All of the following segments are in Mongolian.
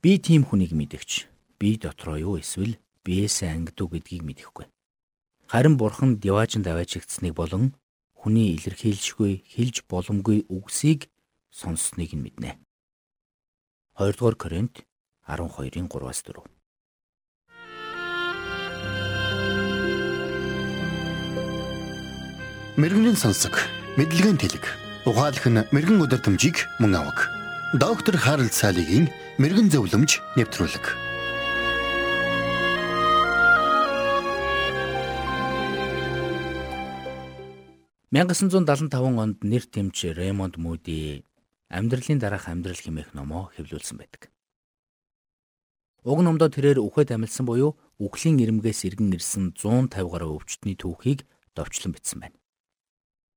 Би тийм хүнийг мэдэгч. Би дотроо юу эсвэл биесээ ангидуу гэдгийг мэдэхгүй. Харин бурхан диваажинд аваачигдсныг болон хүний илэрхийлшгүй хэлж боломгүй үгсийг сонссныг нь мэднэ. 2 дугаар Коринт 12-ын 3-аас 4. Мэргэний сонсог, мэдлэгийн тэлэг. Ухаалх нь мэрэгэн өдөртөмжийг мөн авах. Доктор Харалт цаалогийн мэрэгэн зөвлөмж нэвтрүүлэг. «1975 онд нэр тэмч Ремонд Муди амьдралын дараах амьдрал хэмээх номоо хэвлүүлсэн байдаг. Уг номдоо тэрээр үхээд амилсан буюу үхлийн ирмгээс иргэн ирсэн 150 гаруй өвчтний түүхийг довчлон бичсэн байна.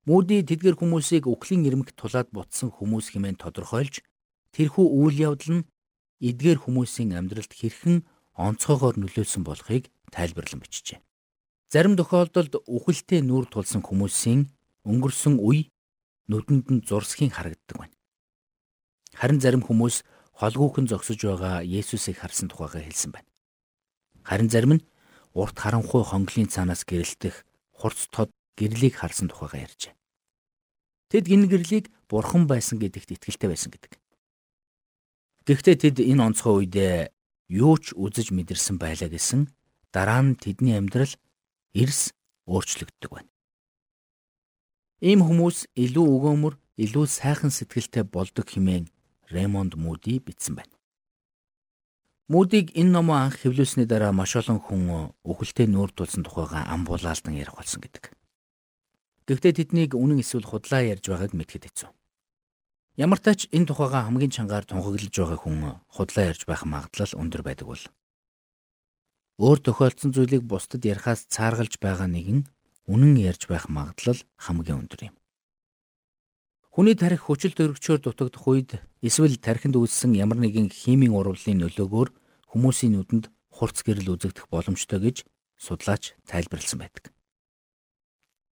Мөди тэдгэр хүмүүсийг үхлийн ирмэгт тулаад бутсан хүмүүс хэмээн тодорхойлж тэрхүү үйл явдал нь эдгээр хүмүүсийн амьдралд хэрхэн онцгойгоор нөлөөлсөн болохыг тайлбарлан бичжээ. Зарим тохиолдолд үхэлтэй нүүр тулсан хүмүүсийн өнгөрсөн үе нүдэнд нь зурсхийн харагддаг байна. Харин зарим хүмүүс холгүйхэн зогсож байгаа Есүсийг харсан тухайгаа хэлсэн байна. Харин зарим нь урт харанхуй хонглын цаанаас гэрэлтэх хурц тод гэрлийг харсан тухайгаа ярьжээ. Тэд гин гэрлийг бурхан байсан гэдэгт итгэлтэй байсан гэдэг. Гэхдээ тэд энэ онцгой үед юу ч үзэж мэдэрсэн байлаа гэсэн дараа нь тэдний амьдрал эрс өөрчлөгддөг байна. Ийм хүмүүс илүү өгөөмөр, илүү сайхан сэтгэлтэй болдог хэмээн Ремонд Муди бичсэн байна. Мүүдийг энэ номоо анх хэвлүүлсний дараа маш олон хүн үхэлтэй нүүр тулсан тухайга амбуулаалдан ярих болсон гэдэг. Гэхдээ тэднийг үнэн эсвэл худлаа ярьж байгааг мэдхэд хэцүү. Ямар ч тач энэ тухайга хамгийн чангаар тунхаглаж байгаа хүн худлаа ярьж байх магадлал өндөр байдаг бол өөр тохиолдсон зүйлийг бусдад ярихаас цааргалж байгаа нэгэн үнэн ярьж байх магадлал хамгийн өндөр юм. Хүний тарих хүчил төрөгчөөр дутагдах үед эсвэл тархинд үүссэн ямар нэгэн химийн урвалын нөлөөгөөр хүмүүсийн нүдэнд хурц гэрэл үзэгдэх боломжтой гэж судлаач тайлбарлсан байдаг.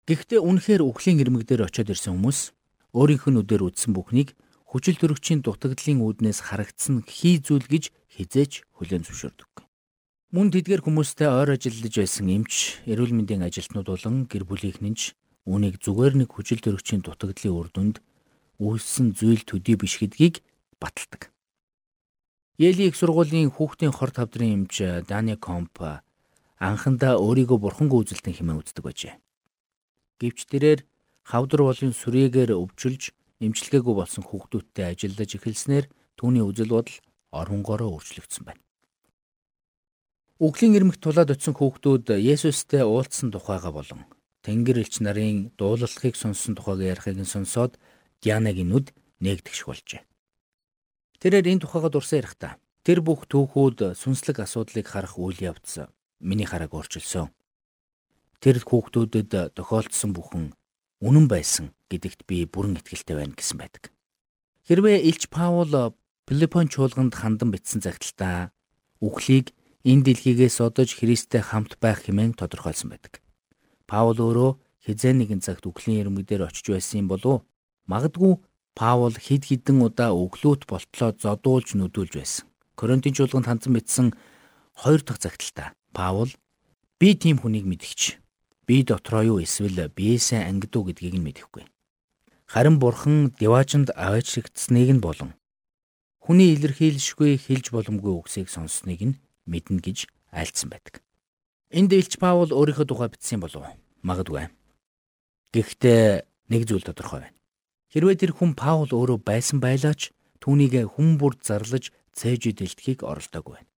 Гэхдээ үнэхээр үхлийн ирмэг дээр очиод ирсэн хүмүүс өөрийнх нь үдээр үдсэн бүхнийг хүчил төрөгчийн дутагдлын үүднээс харагдсан хий зүйл гэж хизээч хүлээн зөвшөөрдөг. Мөн тэдгээр хүмүүстэй ойр ажиллаж байсан эмч, эрүүл мэндийн ажилтнууд болон гэр бүлийнхнэнч үүнийг зүгээр нэг хүчил төрөгчийн дутагдлын үр дүнд үйлсэн зүйл төдий биш гэдгийг баталдаг. Ели их сургуулийн хүүхдийн хор тавдрын эмч Дани Комп анхандаа өөрийгөө бурхангүй үзэлтэн хэмээн үздэг байжээ. Гэвч тэрээр хавдар болын сүрээгээр өвчилж эмчилгээгүй болсон хүүхдүүдтэй ажиллаж эхэлснээр түүний үзэл бодол оронгороо өөрчлөгдсөн байна. Үглийн ирмэгт тулаад очисон хүүхдүүд Есүстэй уулзсан тухайга болон Тэнгэр элч нарын дуулалхыг сонссон тухайга ярихыг нь сонсоод Дианагийн нүд нээгдэгш болжээ. Тэрээр энэ тухайга дурсан ярихдаа тэр бүх түүхүүд сүнслэг асуудлыг харах үйл явдал миний харааг өөрчилсөн тэр хүүхдүүдэд тохиолдсон бүхэн үнэн байсан гэдэгт би бүрэн итгэлтэй байна гэсэн байдаг. Хэрвээ Илч Паул Филиппон чуулганд хандан бичсэн загталтаа үхлийг энэ дэлхийгээс одож Христтэй хамт байх хэмээн тодорхойлсон байдаг. Паул өөрөө хизээ нэгэн цагт үхлийн ирмэг дээр очиж байсан юм болов магадгүй Паул хид хідэн удаа өглөөт болтлоо зодуулж нүдүүлж байсан. Коринтын чуулганд хандсан бичсэн хоёр дахь загталтаа Паул би тийм хүнийг мэдгч би дотроо юу эсвэл биесээ ангидуу гэдгийг нь мэдэхгүй. Харин бурхан диваажинд аваачрагдсныг нь болон хүний илэрхийлшгүй хэлж боломгүй үгсийг сонссныг нь мэднэ гэж айлцсан байдаг. Энд Илч Паул өөрийнхөө тухай бичсэн болов магадгүй. Гэхдээ нэг зүйл тодорхой байна. Хэрвээ тэр хүн Паул өөрөө байсан байлаач түүнийг хүн бүр зарлаж цээж идэлтхийг оролдоогүй байна.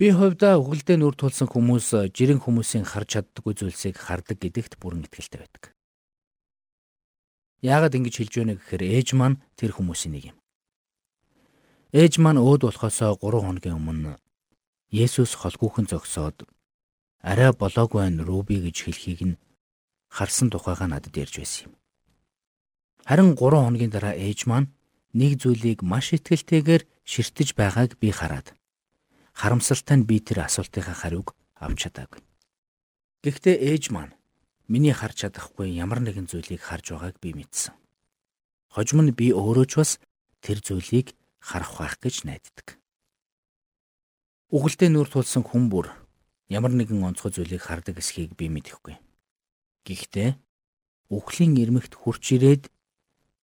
Би хувьдаа үгэлдээ нүр тулсан хүмүүс жирэн хүмүүсийн харж чаддаггүй зүйлсийг хардаг гэдэгт бүрэн итгэлтэй байдаг. Яагаад ингэж хэлж байна гэхээр ээж маань тэр хүмүүсийн нэг юм. Ээж маань өөд болохосоо 3 хоногийн өмнө Есүс холгүйхэн зогсоод арай болоогүй ан Руби гэж хэлхийг нь харсан тухайга надад ярьж байсан юм. Харин 3 хоногийн дараа ээж маань нэг зүйлийг маш ихтгэлтэйгээр ширтэж байгааг би хараад харамсалтай нь би тэр асуултынхаа хариуг авч чадаагүй. Гэхдээ ээж маань миний харж чадахгүй ямар нэгэн зүйлийг харж байгааг би мэдсэн. Хожим нь би өөрөө ч бас тэр зүйлийг харах байх гэж найддаг. Угалдээ нүр тулсан хүн бүр ямар нэгэн онцгой зүйлийг хардаг эсхийг би мэдэхгүй. Гэхдээ үхлийн ирмэгт хурч ирээд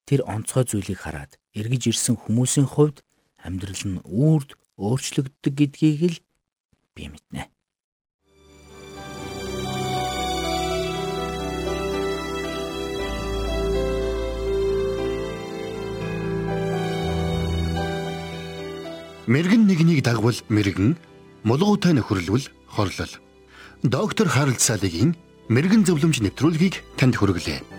тэр онцгой зүйлийг хараад эргэж ирсэн хүмүүсийн хувьд амьдрал нь үрд өөрчлөгддөг гэдгийг л би мэднэ. Мэргэн нэгнийг дагвал мэргэн, мулгуутай нөхөрлөл хорлол. Доктор Харалт Салигийн мэрэгэн зөвлөмж нэвтрүүлгийг танд хүргэлээ.